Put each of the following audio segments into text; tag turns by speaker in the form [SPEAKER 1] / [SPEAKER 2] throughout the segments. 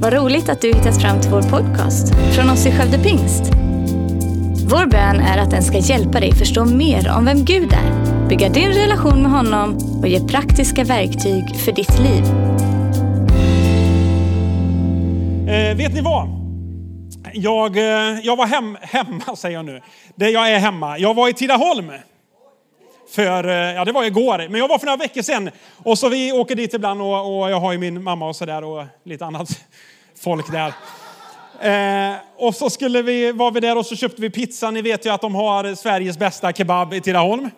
[SPEAKER 1] Vad roligt att du hittat fram till vår podcast från oss i Skövde Pingst. Vår bön är att den ska hjälpa dig förstå mer om vem Gud är, bygga din relation med honom och ge praktiska verktyg för ditt liv.
[SPEAKER 2] Eh, vet ni vad? Jag, eh, jag var hem, hemma, säger jag nu. Det jag är hemma. Jag var i Tidaholm. För, eh, ja det var igår, men jag var för några veckor sedan. Och så vi åker dit ibland och, och jag har ju min mamma och sådär och lite annat folk där. Eh, och så skulle vi, var vi där och så köpte vi pizza. Ni vet ju att de har Sveriges bästa kebab i Tidaholm. Eh,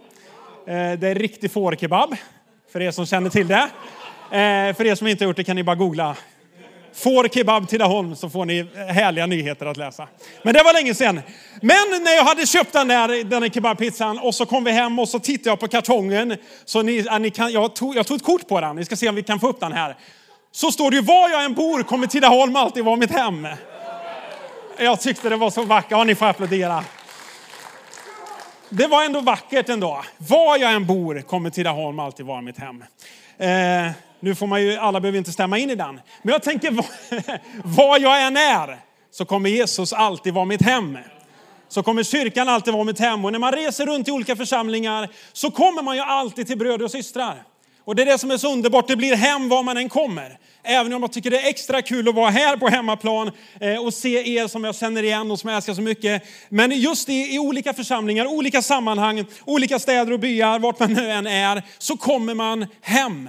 [SPEAKER 2] det är riktig fårkebab, för er som känner till det. Eh, för er som inte gjort det kan ni bara googla Får kebab Tidaholm så får ni härliga nyheter att läsa. Men det var länge sedan. Men när jag hade köpt den där, den där kebabpizzan och så kom vi hem och så tittade jag på kartongen. Så ni, ni kan, jag, tog, jag tog ett kort på den. ni ska se om vi kan få upp den här. Så står det ju var jag än bor kommer Tidaholm alltid vara mitt hem. Jag tyckte det var så vackert. Ja, ni får applådera. Det var ändå vackert ändå. Var jag än bor kommer Tidaholm alltid vara mitt hem. Eh, nu får man ju, alla behöver inte stämma in i den. Men jag tänker, var jag än är så kommer Jesus alltid vara mitt hem. Så kommer kyrkan alltid vara mitt hem. Och när man reser runt i olika församlingar så kommer man ju alltid till bröder och systrar. Och det är det som är så underbart, det blir hem var man än kommer. Även om jag tycker det är extra kul att vara här på hemmaplan eh, och se er som jag känner igen och som jag älskar så mycket. Men just i, i olika församlingar, olika sammanhang, olika städer och byar, vart man nu än är, så kommer man hem.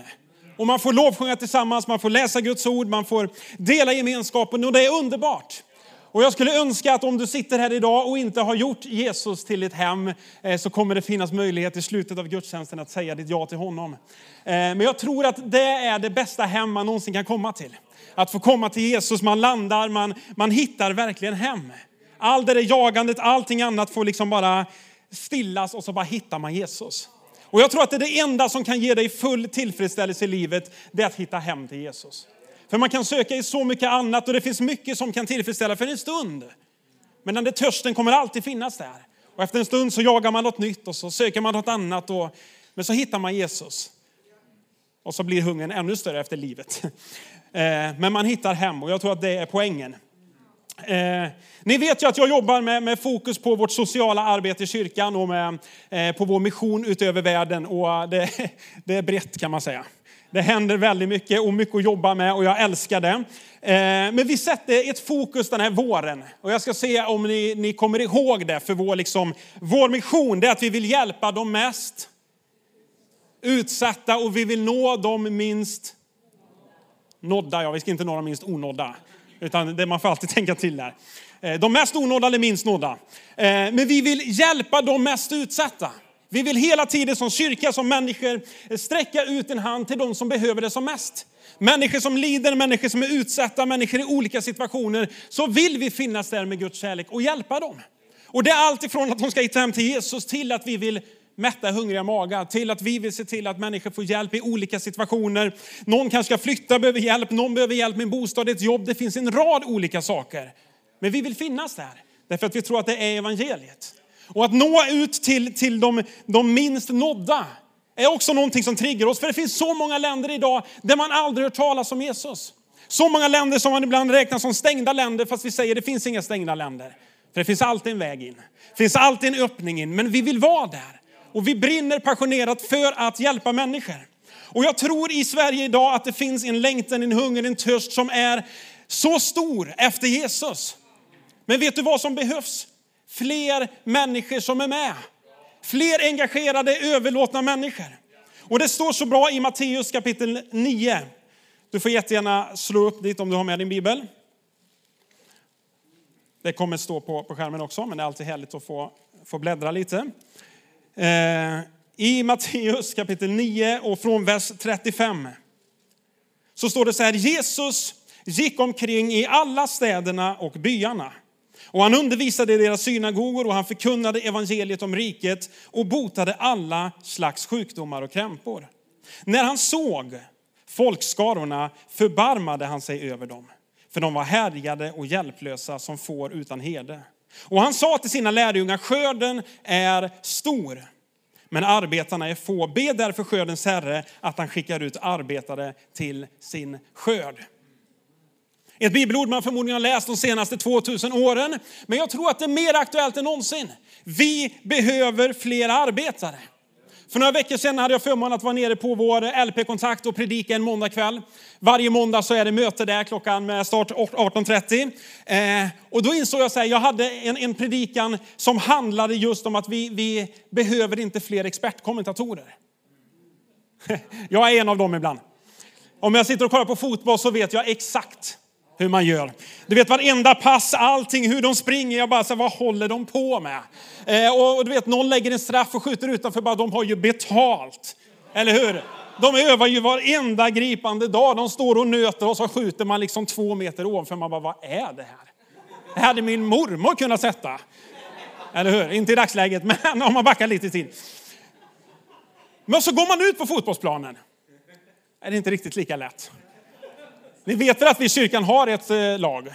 [SPEAKER 2] Och man får lovsjunga tillsammans, man får läsa Guds ord, man får dela gemenskapen och det är underbart. Och jag skulle önska att om du sitter här idag och inte har gjort Jesus till ditt hem eh, så kommer det finnas möjlighet i slutet av gudstjänsten att säga ditt ja till honom. Eh, men jag tror att det är det bästa hem man någonsin kan komma till. Att få komma till Jesus, man landar, man, man hittar verkligen hem. Allt det där jagandet, allting annat får liksom bara stillas och så bara hittar man Jesus. Och jag tror att det är det enda som kan ge dig full tillfredsställelse i livet, det är att hitta hem till Jesus. För man kan söka i så mycket annat och det finns mycket som kan tillfredsställa för en stund. Men den där törsten kommer alltid finnas där. Och efter en stund så jagar man något nytt och så söker man något annat. Och, men så hittar man Jesus. Och så blir hungern ännu större efter livet. Eh, men man hittar hem och jag tror att det är poängen. Eh, ni vet ju att jag jobbar med, med, fokus på vårt sociala arbete i kyrkan och med, eh, på vår mission utöver världen. Och det, det, är brett kan man säga. Det händer väldigt mycket och mycket att jobba med och jag älskar det. Eh, men vi sätter ett fokus den här våren och jag ska se om ni, ni kommer ihåg det för vår, liksom, vår mission. Det är att vi vill hjälpa de mest utsatta och vi vill nå de minst nådda. Ja, vi ska inte nå de minst onådda. Utan det man får alltid tänka till där. Eh, de mest onådda eller minst nådda. Eh, men vi vill hjälpa de mest utsatta. Vi vill hela tiden som kyrka, som människor sträcka ut en hand till de som behöver det som mest. Människor som lider, människor som är utsatta, människor i olika situationer. Så vill vi finnas där med Guds kärlek och hjälpa dem. Och det är allt ifrån att de ska hitta hem till Jesus till att vi vill mätta hungriga magar, till att vi vill se till att människor får hjälp i olika situationer. Någon kanske ska flytta, behöver hjälp, någon behöver hjälp med en bostad, ett jobb. Det finns en rad olika saker. Men vi vill finnas där, därför att vi tror att det är evangeliet. Och att nå ut till, till de, de minst nådda är också någonting som triggar oss. För det finns så många länder idag där man aldrig hört talas om Jesus. Så många länder som man ibland räknar som stängda länder, fast vi säger att det finns inga stängda länder. För det finns alltid en väg in. Det finns alltid en öppning in, men vi vill vara där. Och vi brinner passionerat för att hjälpa människor. Och jag tror i Sverige idag att det finns en längtan, en hunger, en törst som är så stor efter Jesus. Men vet du vad som behövs? Fler människor som är med. Fler engagerade, överlåtna människor. Och det står så bra i Matteus kapitel 9. Du får jättegärna slå upp dit om du har med din bibel. Det kommer stå på, på skärmen också, men det är alltid härligt att få, få bläddra lite. Eh, I Matteus kapitel 9 och från vers 35 så står det så här, Jesus gick omkring i alla städerna och byarna. Och han undervisade i deras synagogor och han förkunnade evangeliet om riket och botade alla slags sjukdomar och krämpor. När han såg folkskarorna förbarmade han sig över dem, för de var härjade och hjälplösa som får utan herde. Och han sa till sina lärjungar, skörden är stor, men arbetarna är få. Be därför skördens herre att han skickar ut arbetare till sin skörd. Ett bibelord man förmodligen har läst de senaste 2000 åren. Men jag tror att det är mer aktuellt än någonsin. Vi behöver fler arbetare. För några veckor sedan hade jag förmånen att vara nere på vår LP-kontakt och predika en måndagkväll. Varje måndag så är det möte där klockan med start 18.30. Eh, och då insåg jag att jag hade en, en predikan som handlade just om att vi, vi behöver inte fler expertkommentatorer. jag är en av dem ibland. Om jag sitter och kollar på fotboll så vet jag exakt hur man gör. Du vet varenda pass, allting, hur de springer. Jag bara, så, vad håller de på med? Eh, och du vet, någon lägger en straff och skjuter utanför, bara, de har ju betalt. Eller hur? De övar ju varenda gripande dag. De står och nöter och så skjuter man liksom två meter ovanför. Man bara, vad är det här? Det hade min mormor kunnat sätta. Eller hur? Inte i dagsläget, men om man backar lite till. Men så går man ut på fotbollsplanen. Är inte riktigt lika lätt? Ni vet väl att vi i kyrkan har ett eh, lag?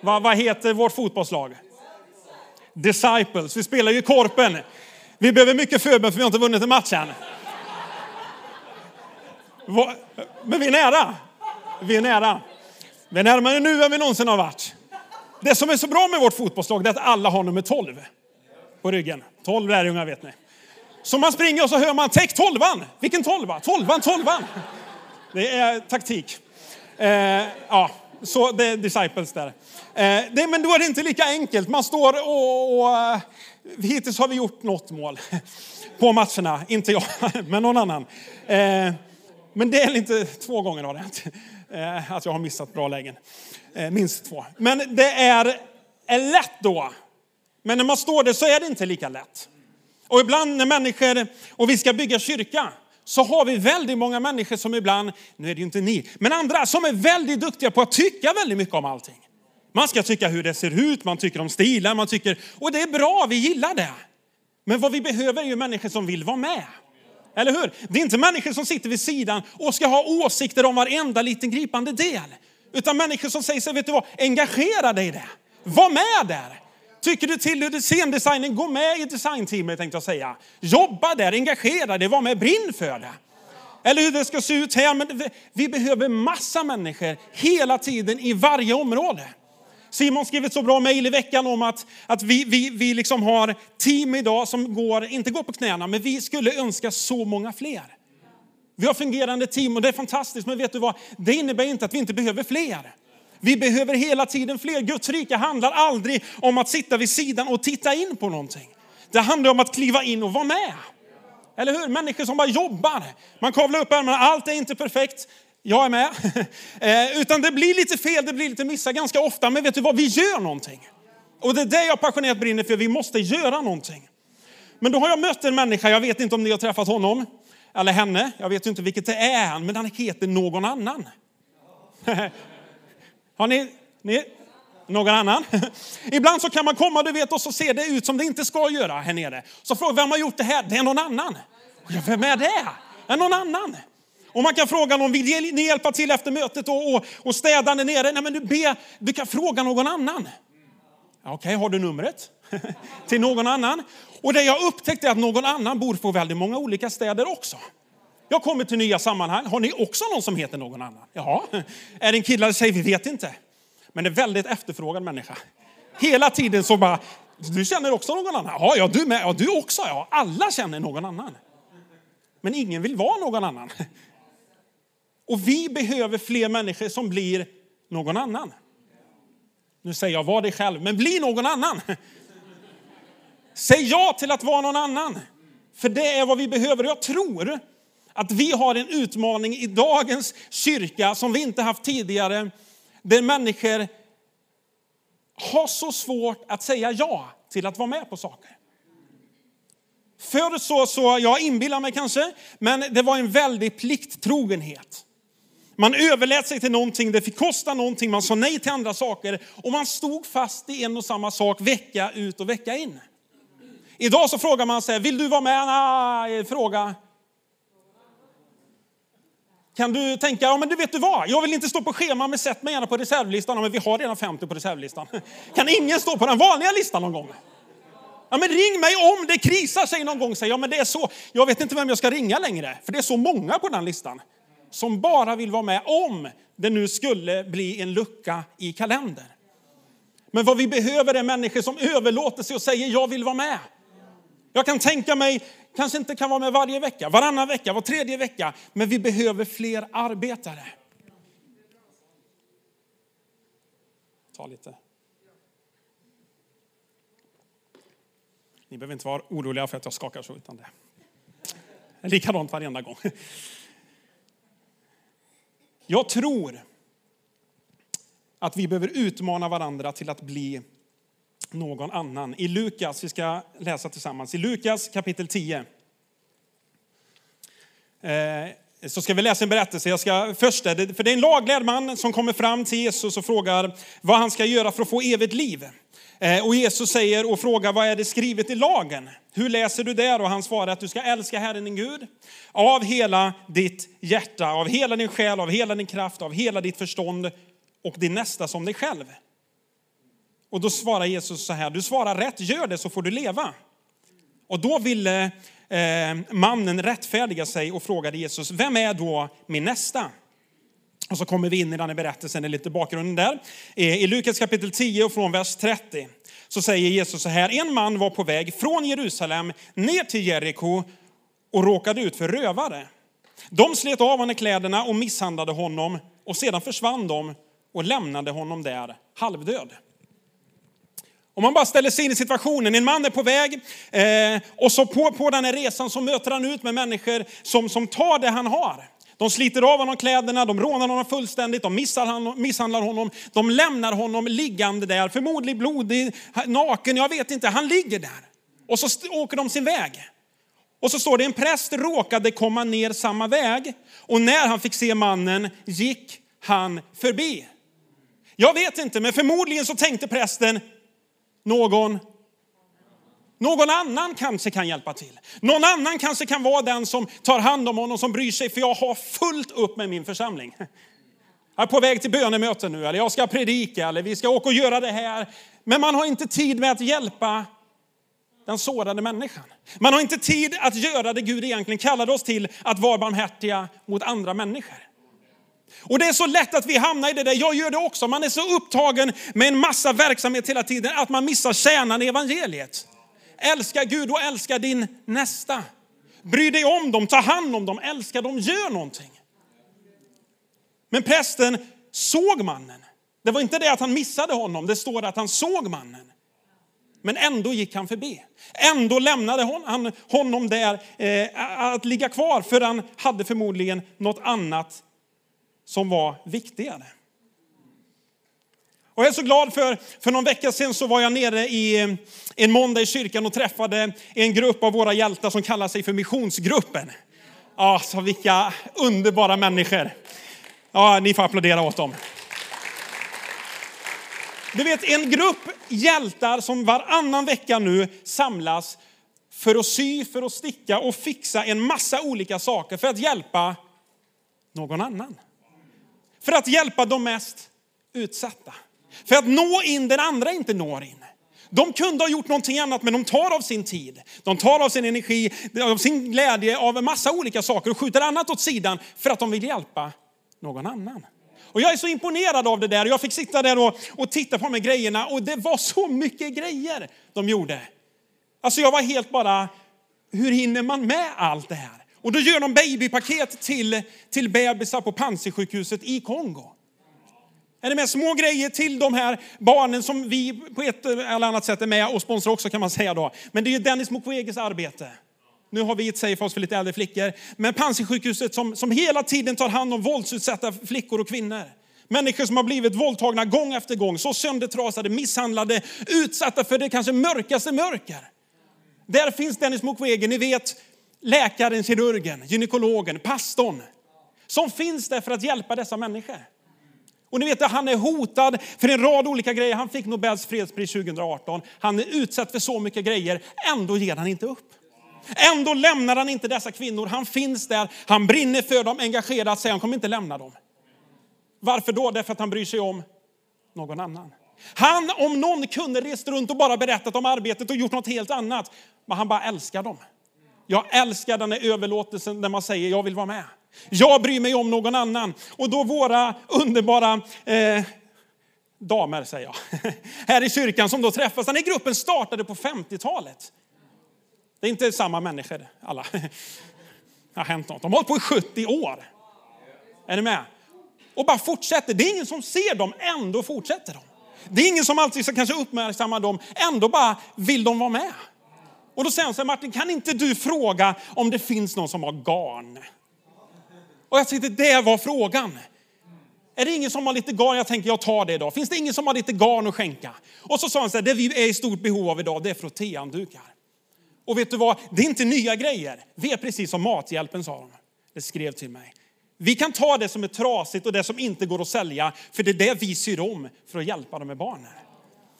[SPEAKER 2] Vad, vad heter vårt fotbollslag? Disciples. Vi spelar ju i Korpen. Vi behöver mycket förbön för vi har inte vunnit en match än. Men vi är nära. Vi är nära. Vi är närmare nu än vi någonsin har varit. Det som är så bra med vårt fotbollslag är att alla har nummer 12 på ryggen. 12 lärjungar vet ni. Så man springer och så hör man, täck tolvan! Vilken tolva? Tolvan, tolvan! Det är taktik. Eh, ja, så det är disciples där. Eh, det, men då är det inte lika enkelt. Man står och, och eh, hittills har vi gjort något mål på matcherna. Inte jag, men någon annan. Eh, men det är inte två gånger har det hänt. Eh, att jag har missat bra lägen. Eh, minst två. Men det är, är lätt då. Men när man står där så är det inte lika lätt. Och ibland när människor, och vi ska bygga kyrka, så har vi väldigt många människor som ibland, nu är det ju inte ni, men andra som är väldigt duktiga på att tycka väldigt mycket om allting. Man ska tycka hur det ser ut, man tycker om stilar, man tycker, och det är bra, vi gillar det. Men vad vi behöver är ju människor som vill vara med. Eller hur? Det är inte människor som sitter vid sidan och ska ha åsikter om varenda liten gripande del. Utan människor som säger sig, vet du vad, engagera dig i det. Var med där. Tycker du till hur scendesignen, gå med i designteamet tänkte jag säga. Jobba där, engagera dig, var med, brinn för det. Eller hur det ska se ut här. Men vi behöver massa människor hela tiden i varje område. Simon skrev ett så bra mejl i veckan om att, att vi, vi, vi liksom har team idag som går, inte går på knäna, men vi skulle önska så många fler. Vi har fungerande team och det är fantastiskt, men vet du vad? Det innebär inte att vi inte behöver fler. Vi behöver hela tiden fler. Guds rike handlar aldrig om att sitta vid sidan och titta in på någonting. Det handlar om att kliva in och vara med. Eller hur? Människor som bara jobbar. Man kavlar upp ärmarna, allt är inte perfekt. Jag är med. Eh, utan det blir lite fel, det blir lite missar ganska ofta. Men vet du vad, vi gör någonting. Och det är det jag passionerat brinner för, vi måste göra någonting. Men då har jag mött en människa, jag vet inte om ni har träffat honom, eller henne, jag vet inte vilket det är, men han heter någon annan. Har ni, ni någon annan? Ibland så kan man komma du vet, och så ser det ut som det inte ska göra här nere. Så frågar vem har gjort det här? Det är någon annan. Ja, vem är det? Det är någon annan. Och man kan fråga någon, vill ni hjälpa till efter mötet och, och, och städa där nere? Nej men du, be, du kan fråga någon annan. Okej, okay, har du numret? till någon annan. Och det jag upptäckte är att någon annan bor på väldigt många olika städer också. Jag kommer till nya sammanhang. Har ni också någon som heter någon annan? Ja. Är det en kille eller tjej? Vi vet inte. Men det är väldigt efterfrågad människa. Hela tiden så bara, du känner också någon annan? Ja, ja du med. Ja, du också. Ja, alla känner någon annan. Men ingen vill vara någon annan. Och vi behöver fler människor som blir någon annan. Nu säger jag var dig själv, men bli någon annan. Säg ja till att vara någon annan. För det är vad vi behöver. Jag tror att vi har en utmaning i dagens kyrka som vi inte haft tidigare. Där människor har så svårt att säga ja till att vara med på saker. Förr så, så, jag inbillar mig kanske, men det var en väldig plikttrogenhet. Man överlät sig till någonting, det fick kosta någonting, man sa nej till andra saker och man stod fast i en och samma sak vecka ut och vecka in. Idag så frågar man sig, vill du vara med? Nej, fråga kan du tänka, ja men du vet du vad, jag vill inte stå på schema, men sätt mig gärna på reservlistan. Ja, men vi har redan 50 på reservlistan. Kan ingen stå på den vanliga listan någon gång? Ja men ring mig om det krisar sig någon gång, säger ja men det är så. Jag vet inte vem jag ska ringa längre, för det är så många på den listan. som bara vill vara med om det nu skulle bli en lucka i kalendern. Men vad vi behöver är människor som överlåter sig och säger jag vill vara med. Jag kan tänka mig, kanske inte kan vara med varje vecka, varannan vecka, var tredje vecka, men vi behöver fler arbetare. Ta lite. Ni behöver inte vara oroliga för att jag skakar så, utan det är likadant varenda gång. Jag tror att vi behöver utmana varandra till att bli någon annan. I Lukas, vi ska läsa tillsammans, i Lukas kapitel 10. Eh, så ska vi läsa en berättelse. Jag ska, först, för det är en laglärd man som kommer fram till Jesus och frågar vad han ska göra för att få evigt liv. Eh, och Jesus säger och frågar vad är det skrivet i lagen? Hur läser du där? Och han svarar att du ska älska Herren din Gud av hela ditt hjärta, av hela din själ, av hela din kraft, av hela ditt förstånd och din nästa som dig själv. Och då svarar Jesus så här, du svarar rätt, gör det så får du leva. Och då ville eh, mannen rättfärdiga sig och frågade Jesus, vem är då min nästa? Och så kommer vi in i den här berättelsen, lite bakgrunden där. I Lukas kapitel 10 och från vers 30 så säger Jesus så här, en man var på väg från Jerusalem ner till Jeriko och råkade ut för rövare. De slet av honom kläderna och misshandlade honom och sedan försvann de och lämnade honom där halvdöd. Om man bara ställer sig in i situationen, en man är på väg eh, och så på, på den här resan så möter han ut med människor som, som tar det han har. De sliter av honom kläderna, de rånar honom fullständigt, de misshandlar honom, de lämnar honom liggande där, förmodligen blodig, naken, jag vet inte, han ligger där. Och så åker de sin väg. Och så står det, en präst råkade komma ner samma väg och när han fick se mannen gick han förbi. Jag vet inte, men förmodligen så tänkte prästen, någon någon annan kanske kan hjälpa till. Någon annan kanske kan vara den som tar hand om honom, som bryr sig, för jag har fullt upp med min församling. Jag är på väg till bönemöte nu, eller jag ska predika, eller vi ska åka och göra det här. Men man har inte tid med att hjälpa den sårade människan. Man har inte tid att göra det Gud egentligen kallade oss till, att vara barmhärtiga mot andra människor. Och det är så lätt att vi hamnar i det där, jag gör det också, man är så upptagen med en massa verksamhet hela tiden att man missar kärnan i evangeliet. Älska Gud och älska din nästa. Bry dig om dem, ta hand om dem, älska dem, gör någonting. Men prästen såg mannen. Det var inte det att han missade honom, det står att han såg mannen. Men ändå gick han förbi. Ändå lämnade han honom där eh, att ligga kvar, för han hade förmodligen något annat som var viktigare. Och jag är så glad för, för någon vecka sedan så var jag nere i eh, en måndag i kyrkan och träffade en grupp av våra hjältar som kallar sig för missionsgruppen. Ja, så vilka underbara människor. Ja, ni får applådera åt dem. Du vet en grupp hjältar som varannan vecka nu samlas för att sy, för att sticka och fixa en massa olika saker för att hjälpa någon annan. För att hjälpa de mest utsatta. För att nå in där andra inte når in. De kunde ha gjort någonting annat, men de tar av sin tid, de tar av sin energi, av sin glädje, av en massa olika saker och skjuter annat åt sidan för att de vill hjälpa någon annan. Och jag är så imponerad av det där. Jag fick sitta där och, och titta på de här grejerna och det var så mycket grejer de gjorde. Alltså jag var helt bara, hur hinner man med allt det här? Och då gör de babypaket till, till bebisar på Panzisjukhuset i Kongo. Är det med små grejer till de här barnen som vi på ett eller annat sätt är med och sponsrar också kan man säga då. Men det är ju Dennis Mukweges arbete. Nu har vi ett Safe för lite äldre flickor. Men Panzisjukhuset som, som hela tiden tar hand om våldsutsatta flickor och kvinnor. Människor som har blivit våldtagna gång efter gång, så söndertrasade, misshandlade, utsatta för det kanske mörkaste mörker. Där finns Dennis Mukwege, ni vet läkaren, kirurgen, gynekologen, pastorn. Som finns där för att hjälpa dessa människor. Och ni vet att han är hotad för en rad olika grejer. Han fick Nobels fredspris 2018. Han är utsatt för så mycket grejer. Ändå ger han inte upp. Ändå lämnar han inte dessa kvinnor. Han finns där, han brinner för dem, engagerat. sig. Han kommer inte lämna dem. Varför då? Därför att han bryr sig om någon annan. Han om någon kunde rest runt och bara berättat om arbetet och gjort något helt annat. Men han bara älskar dem. Jag älskar den här överlåtelsen när man säger jag vill vara med. Jag bryr mig om någon annan. Och då våra underbara eh, damer, säger jag, här i kyrkan som då träffas. Den här gruppen startade på 50-talet. Det är inte samma människor alla. Det har hänt något. De har hållit på i 70 år. Är ni med? Och bara fortsätter. Det är ingen som ser dem, ändå fortsätter de. Det är ingen som alltid ska kanske uppmärksamma dem, ändå bara vill de vara med. Och då säger han så här, Martin, kan inte du fråga om det finns någon som har garn? Och jag tänkte, det var frågan. Är det ingen som har lite garn? Jag tänker, jag tar det idag. Finns det ingen som har lite garn att skänka? Och så sa han så här, det vi är i stort behov av idag, det är frottéhanddukar. Och vet du vad? Det är inte nya grejer. Vi är precis som Mathjälpen, sa de. Det skrev till mig. Vi kan ta det som är trasigt och det som inte går att sälja, för det är det vi syr om för att hjälpa de här barnen.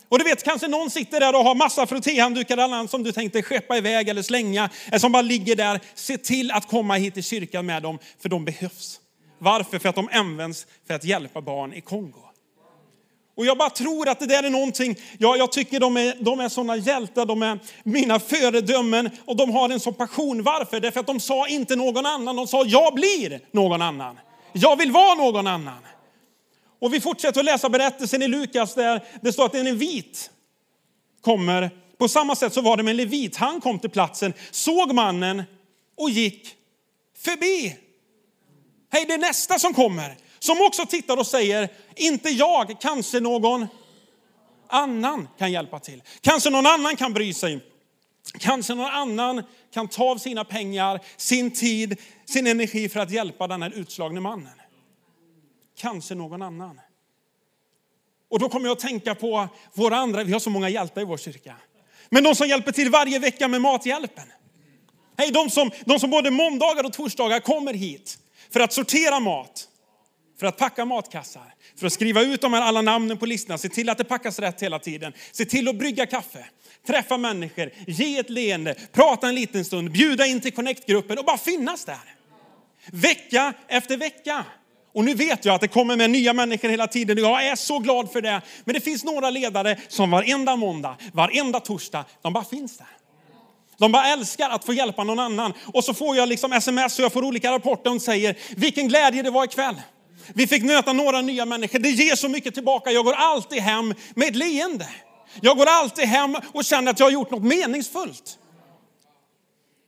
[SPEAKER 2] Och du vet, kanske någon sitter där och har massa frottéhanddukar eller annat som du tänkte skeppa iväg eller slänga, eller som bara ligger där. Se till att komma hit till kyrkan med dem, för de behövs. Varför? För att de används för att hjälpa barn i Kongo. Och jag bara tror att det där är någonting, ja, jag tycker de är, de är sådana hjältar, de är mina föredömen och de har en sån passion. Varför? Därför att de sa inte någon annan, de sa jag blir någon annan. Jag vill vara någon annan. Och vi fortsätter att läsa berättelsen i Lukas där det står att en vit kommer. På samma sätt så var det med en levit. Han kom till platsen, såg mannen och gick förbi. Hej, det är nästa som kommer. Som också tittar och säger, inte jag, kanske någon annan kan hjälpa till. Kanske någon annan kan bry sig. Kanske någon annan kan ta av sina pengar, sin tid, sin energi för att hjälpa den här utslagne mannen. Kanske någon annan. Och då kommer jag att tänka på våra andra, vi har så många hjältar i vår kyrka. Men de som hjälper till varje vecka med Mathjälpen. Hej, de som, de som både måndagar och torsdagar kommer hit för att sortera mat, för att packa matkassar, för att skriva ut de här alla namnen på listorna, se till att det packas rätt hela tiden, se till att brygga kaffe, träffa människor, ge ett leende, prata en liten stund, bjuda in till Connect-gruppen och bara finnas där. Vecka efter vecka. Och nu vet jag att det kommer med nya människor hela tiden och jag är så glad för det. Men det finns några ledare som varenda måndag, varenda torsdag, de bara finns där. De bara älskar att få hjälpa någon annan. Och så får jag liksom sms och jag får olika rapporter som säger vilken glädje det var ikväll. Vi fick möta några nya människor. Det ger så mycket tillbaka. Jag går alltid hem med ett leende. Jag går alltid hem och känner att jag har gjort något meningsfullt.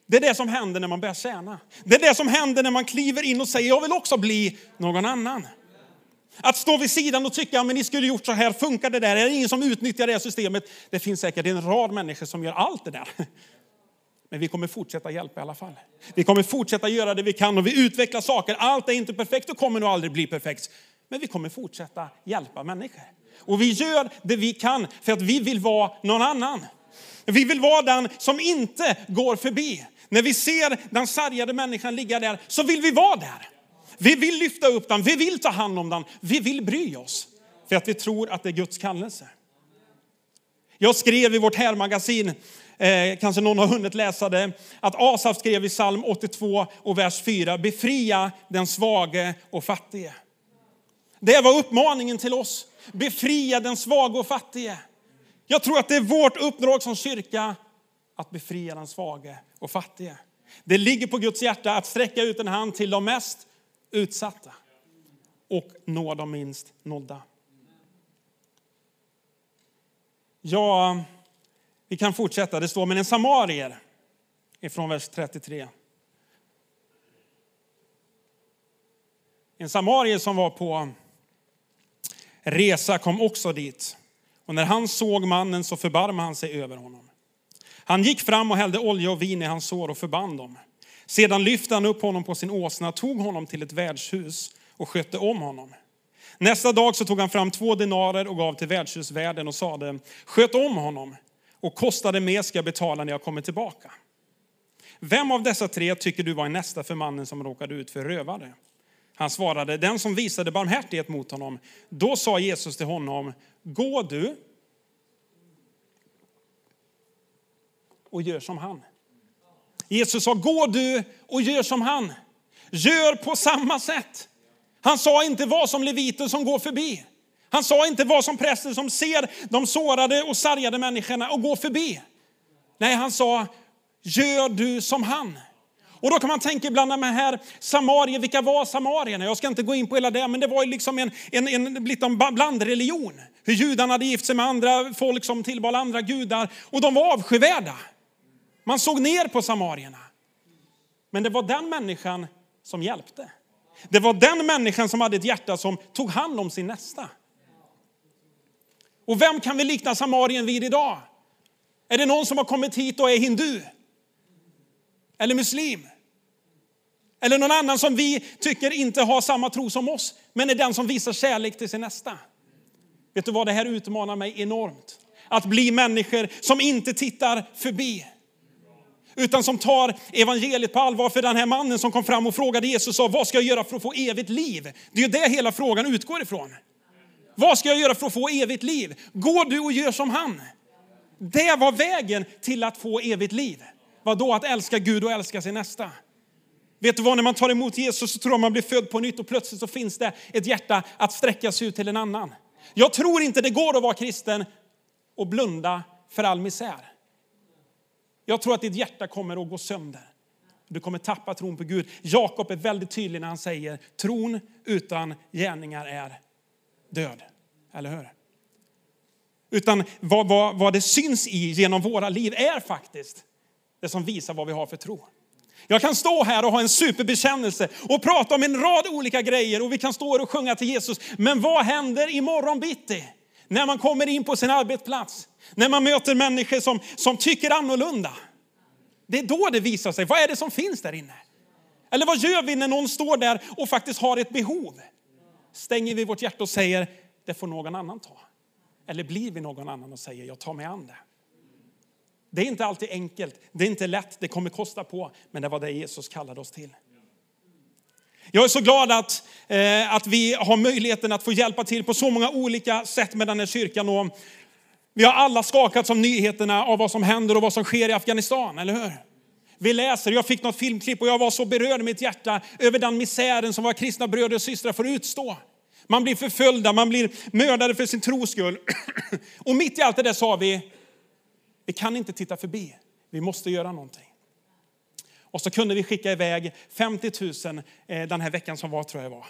[SPEAKER 2] Det är det som händer när man börjar tjäna. Det är det som händer när man kliver in och säger, jag vill också bli någon annan. Att stå vid sidan och tycka, men ni skulle gjort så här, funkar det där? Är det ingen som utnyttjar det här systemet? Det finns säkert en rad människor som gör allt det där. Men vi kommer fortsätta hjälpa i alla fall. Vi kommer fortsätta göra det vi kan och vi utvecklar saker. Allt är inte perfekt och kommer nog aldrig bli perfekt. Men vi kommer fortsätta hjälpa människor. Och vi gör det vi kan för att vi vill vara någon annan. Vi vill vara den som inte går förbi. När vi ser den sargade människan ligga där så vill vi vara där. Vi vill lyfta upp den, vi vill ta hand om den, vi vill bry oss. För att vi tror att det är Guds kallelse. Jag skrev i vårt härmagasin, eh, kanske någon har hunnit läsa det, att Asaf skrev i psalm 82 och vers 4, befria den svage och fattige. Det var uppmaningen till oss, befria den svage och fattige. Jag tror att det är vårt uppdrag som kyrka att befria den svage och fattige. Det ligger på Guds hjärta att sträcka ut en hand till de mest utsatta och nå de minst nådda. Ja, vi kan fortsätta. Det står, men en samarier ifrån vers 33. En samarier som var på resa kom också dit. Och när han såg mannen så förbarmade han sig över honom. Han gick fram och hällde olja och vin i hans sår och förband dem. Sedan lyfte han upp honom på sin åsna, tog honom till ett värdshus och skötte om honom. Nästa dag så tog han fram två denarer och gav till värdshusvärden och sade, sköt om honom och kostade mer ska jag betala när jag kommer tillbaka. Vem av dessa tre tycker du var nästa för mannen som råkade ut för rövare? Han svarade, den som visade barmhärtighet mot honom. Då sa Jesus till honom, gå du och gör som han. Jesus sa, gå du och gör som han. Gör på samma sätt. Han sa inte vad som leviten som går förbi. Han sa inte vad som prästen som ser de sårade och sargade människorna och går förbi. Nej, han sa, gör du som han. Och då kan man tänka ibland, de här Samarien, vilka var samarierna? Jag ska inte gå in på hela det, men det var ju liksom en, en, en, en blandreligion. Hur judarna hade gift sig med andra folk som tillbad andra gudar. Och de var avskyvärda. Man såg ner på samarierna. Men det var den människan som hjälpte. Det var den människan som hade ett hjärta som tog hand om sin nästa. Och vem kan vi likna Samarien vid idag? Är det någon som har kommit hit och är hindu? Eller muslim? Eller någon annan som vi tycker inte har samma tro som oss, men är den som visar kärlek till sin nästa. Vet du vad, det här utmanar mig enormt. Att bli människor som inte tittar förbi. Utan som tar evangeliet på allvar. För den här mannen som kom fram och frågade Jesus, sa, vad ska jag göra för att få evigt liv? Det är ju det hela frågan utgår ifrån. Vad ska jag göra för att få evigt liv? Gå du och gör som han. Det var vägen till att få evigt liv. Vad då Att älska Gud och älska sin nästa. Vet du vad, när man tar emot Jesus så tror jag man blir född på nytt och plötsligt så finns det ett hjärta att sträcka sig ut till en annan. Jag tror inte det går att vara kristen och blunda för all misär. Jag tror att ditt hjärta kommer att gå sönder. Du kommer tappa tron på Gud. Jakob är väldigt tydlig när han säger tron utan gärningar är död. Eller hur? Utan vad, vad, vad det syns i genom våra liv är faktiskt det som visar vad vi har för tro. Jag kan stå här och ha en superbekännelse och prata om en rad olika grejer och vi kan stå här och sjunga till Jesus. Men vad händer imorgon bitti? När man kommer in på sin arbetsplats, när man möter människor som, som tycker annorlunda. Det är då det visar sig. Vad är det som finns där inne? Eller vad gör vi när någon står där och faktiskt har ett behov? Stänger vi vårt hjärta och säger, det får någon annan ta? Eller blir vi någon annan och säger, jag tar mig an det? Det är inte alltid enkelt, det är inte lätt, det kommer kosta på, men det var det Jesus kallade oss till. Jag är så glad att, eh, att vi har möjligheten att få hjälpa till på så många olika sätt med den här kyrkan. Och vi har alla skakats av nyheterna av vad som händer och vad som sker i Afghanistan, eller hur? Vi läser, jag fick något filmklipp och jag var så berörd i mitt hjärta över den misären som våra kristna bröder och systrar får utstå. Man blir förföljda, man blir mördade för sin tros skull. Och mitt i allt det där sa vi, vi kan inte titta förbi, vi måste göra någonting. Och så kunde vi skicka iväg 50 000 eh, den här veckan som var, tror jag var.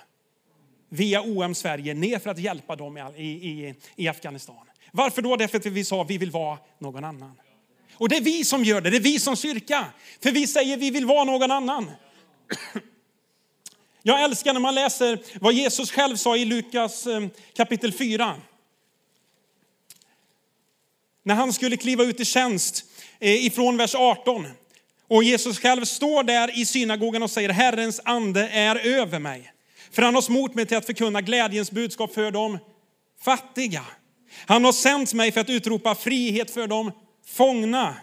[SPEAKER 2] Via OM Sverige ner för att hjälpa dem i, i, i Afghanistan. Varför då? Därför att vi sa att vi vill vara någon annan. Och det är vi som gör det, det är vi som kyrka. För vi säger vi vill vara någon annan. Jag älskar när man läser vad Jesus själv sa i Lukas eh, kapitel 4. När han skulle kliva ut i tjänst eh, ifrån vers 18. Och Jesus själv står där i synagogan och säger Herrens ande är över mig. För han har smort mig till att förkunna glädjens budskap för de fattiga. Han har sänt mig för att utropa frihet för de fångna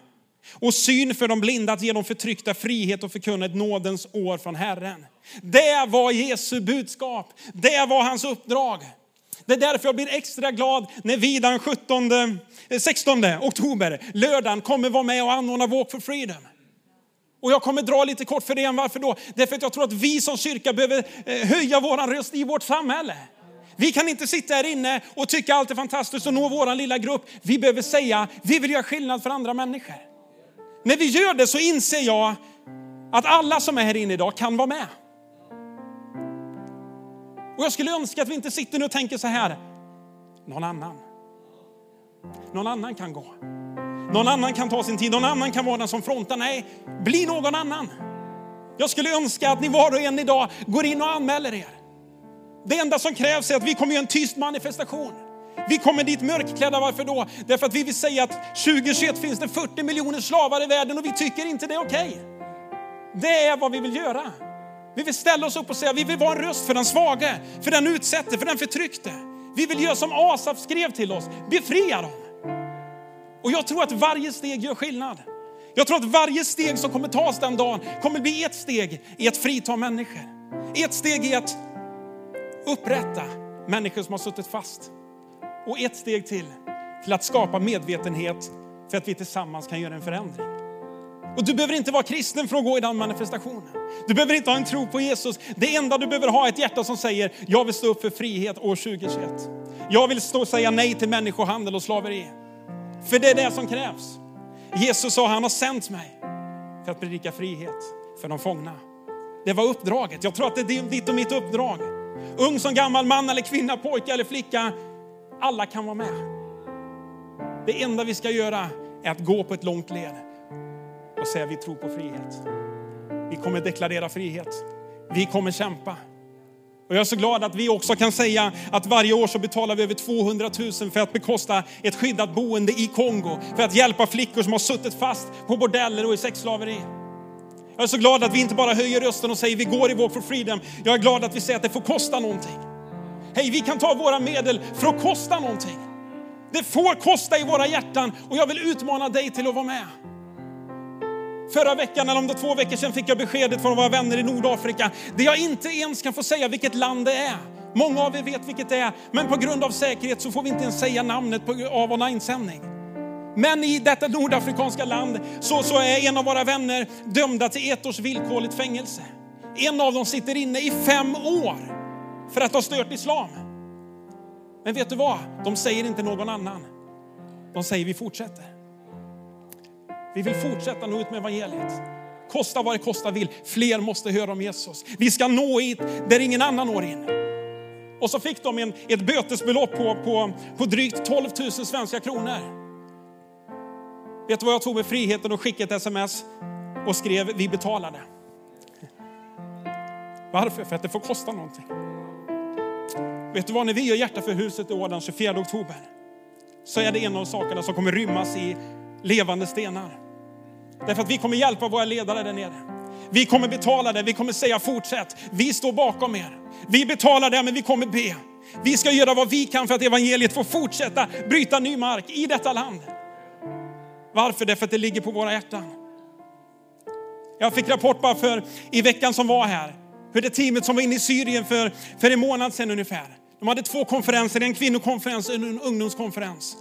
[SPEAKER 2] och syn för de blinda, att ge dem förtryckta frihet och förkunna ett nådens år från Herren. Det var Jesu budskap. Det var hans uppdrag. Det är därför jag blir extra glad när vi den 17, 16 eh, oktober, lördagen, kommer vara med och anordna Walk for Freedom. Och jag kommer dra lite kort för det. Varför då? Därför att jag tror att vi som kyrka behöver eh, höja vår röst i vårt samhälle. Vi kan inte sitta här inne och tycka allt är fantastiskt och nå vår lilla grupp. Vi behöver säga, vi vill göra skillnad för andra människor. När vi gör det så inser jag att alla som är här inne idag kan vara med. Och jag skulle önska att vi inte sitter nu och tänker så här, någon annan. Någon annan kan gå. Någon annan kan ta sin tid, någon annan kan vara den som frontar. Nej, bli någon annan. Jag skulle önska att ni var och en idag går in och anmäler er. Det enda som krävs är att vi kommer göra en tyst manifestation. Vi kommer dit mörkklädda, varför då? Därför att vi vill säga att 2021 finns det 40 miljoner slavar i världen och vi tycker inte det är okej. Okay. Det är vad vi vill göra. Vi vill ställa oss upp och säga, vi vill vara en röst för den svage, för den utsatte, för den förtryckte. Vi vill göra som Asaf skrev till oss, befria dem. Och jag tror att varje steg gör skillnad. Jag tror att varje steg som kommer tas den dagen kommer bli ett steg i att frita människor. Ett steg i att upprätta människor som har suttit fast. Och ett steg till, till att skapa medvetenhet för att vi tillsammans kan göra en förändring. Och du behöver inte vara kristen för att gå i den manifestationen. Du behöver inte ha en tro på Jesus. Det enda du behöver ha är ett hjärta som säger, jag vill stå upp för frihet år 2021. Jag vill stå och säga nej till människohandel och slaveri. För det är det som krävs. Jesus sa, han har sänt mig för att predika frihet för de fångna. Det var uppdraget. Jag tror att det är ditt och mitt uppdrag. Ung som gammal, man eller kvinna, pojke eller flicka. Alla kan vara med. Det enda vi ska göra är att gå på ett långt led och säga vi tror på frihet. Vi kommer deklarera frihet. Vi kommer kämpa. Och jag är så glad att vi också kan säga att varje år så betalar vi över 200 000 för att bekosta ett skyddat boende i Kongo. För att hjälpa flickor som har suttit fast på bordeller och i sexslaveri. Jag är så glad att vi inte bara höjer rösten och säger vi går i Walk for Freedom. Jag är glad att vi säger att det får kosta någonting. Hej, vi kan ta våra medel för att kosta någonting. Det får kosta i våra hjärtan och jag vill utmana dig till att vara med. Förra veckan, eller om det två veckor sedan, fick jag beskedet från våra vänner i Nordafrika, där jag inte ens kan få säga vilket land det är. Många av er vet vilket det är, men på grund av säkerhet så får vi inte ens säga namnet på, av online-sändning. Men i detta nordafrikanska land så, så är en av våra vänner dömda till ett års villkorligt fängelse. En av dem sitter inne i fem år för att ha stört islam. Men vet du vad? De säger inte någon annan. De säger vi fortsätter. Vi vill fortsätta nå ut med evangeliet. Kosta vad det kosta vill. Fler måste höra om Jesus. Vi ska nå hit där ingen annan når in. Och så fick de en, ett bötesbelopp på, på, på drygt 12 000 svenska kronor. Vet du vad jag tog med friheten och skickade ett sms och skrev vi betalade. Varför? För att det får kosta någonting. Vet du vad, när vi gör Hjärta för huset i år den 24 oktober så är det en av sakerna som kommer rymmas i levande stenar. Därför att vi kommer hjälpa våra ledare där nere. Vi kommer betala det, vi kommer säga fortsätt. Vi står bakom er. Vi betalar det, men vi kommer be. Vi ska göra vad vi kan för att evangeliet får fortsätta bryta ny mark i detta land. Varför? Därför att det ligger på våra hjärtan. Jag fick rapport bara för i veckan som var här, hur det teamet som var inne i Syrien för, för en månad sedan ungefär. De hade två konferenser, en kvinnokonferens och en ungdomskonferens.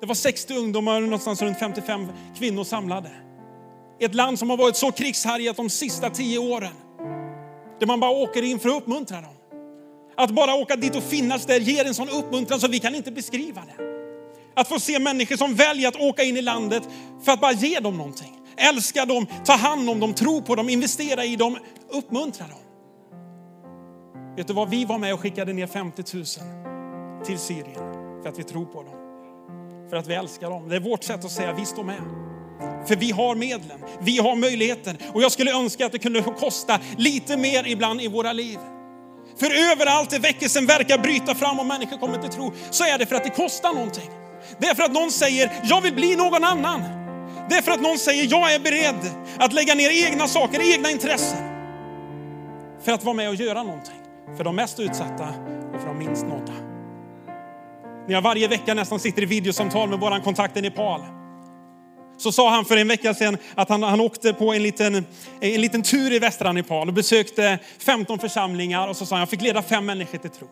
[SPEAKER 2] Det var 60 ungdomar och någonstans runt 55 kvinnor samlade. Ett land som har varit så krigshärjat de sista tio åren. Där man bara åker in för att uppmuntra dem. Att bara åka dit och finnas där ger en sån uppmuntran så vi kan inte beskriva det. Att få se människor som väljer att åka in i landet för att bara ge dem någonting. Älska dem, ta hand om dem, tro på dem, investera i dem, uppmuntra dem. Vet du vad, vi var med och skickade ner 50 000 till Syrien för att vi tror på dem. För att vi älskar dem. Det är vårt sätt att säga vi står med. För vi har medlen, vi har möjligheten. Och jag skulle önska att det kunde få kosta lite mer ibland i våra liv. För överallt där väckelsen verkar bryta fram och människor kommer till tro, så är det för att det kostar någonting. Det är för att någon säger, jag vill bli någon annan. Det är för att någon säger, jag är beredd att lägga ner egna saker, egna intressen. För att vara med och göra någonting. För de mest utsatta och för de minst nådda. När jag varje vecka nästan sitter i videosamtal med våran kontakt i Nepal. Så sa han för en vecka sedan att han, han åkte på en liten, en liten tur i västra Nepal och besökte 15 församlingar och så sa han, jag fick leda fem människor till tro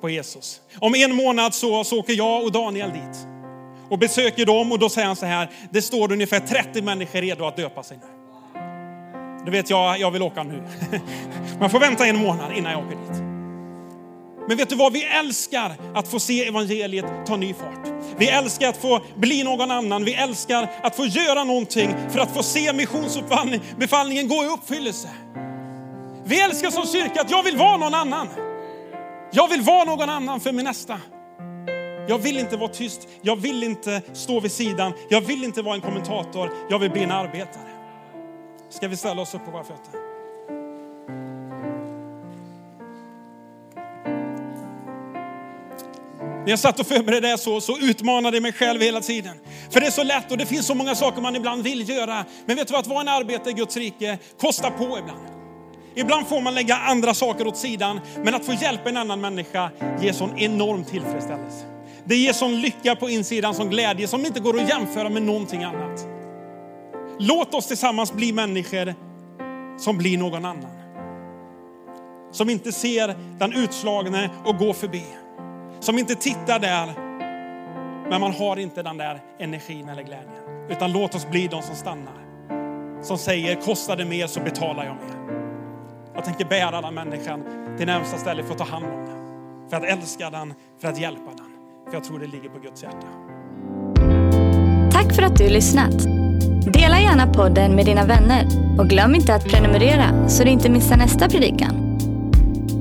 [SPEAKER 2] på Jesus. Om en månad så, så åker jag och Daniel dit och besöker dem och då säger han så här, det står ungefär 30 människor redo att döpa sig nu. Du vet jag, jag vill åka nu. Man får vänta en månad innan jag åker dit. Men vet du vad, vi älskar att få se evangeliet ta ny fart. Vi älskar att få bli någon annan. Vi älskar att få göra någonting för att få se missionsbefallningen gå i uppfyllelse. Vi älskar som kyrka att jag vill vara någon annan. Jag vill vara någon annan för min nästa. Jag vill inte vara tyst, jag vill inte stå vid sidan, jag vill inte vara en kommentator, jag vill bli en arbetare. Ska vi ställa oss upp på våra fötter? När jag satt och förberedde det så, så utmanade jag mig själv hela tiden. För det är så lätt och det finns så många saker man ibland vill göra. Men vet du vad, att vara en arbetare i Guds rike kostar på ibland. Ibland får man lägga andra saker åt sidan, men att få hjälpa en annan människa ger sån enorm tillfredsställelse. Det ger sån lycka på insidan, sån glädje som inte går att jämföra med någonting annat. Låt oss tillsammans bli människor som blir någon annan. Som inte ser den utslagne och går förbi. Som inte tittar där, men man har inte den där energin eller glädjen. Utan låt oss bli de som stannar. Som säger, kostar det mer så betalar jag mer. Jag tänker bära den människan till närmsta ställe för att ta hand om den. För att älska den, för att hjälpa den. För jag tror det ligger på Guds hjärta.
[SPEAKER 1] Tack för att du lyssnat. Dela gärna podden med dina vänner och glöm inte att prenumerera så du inte missar nästa predikan.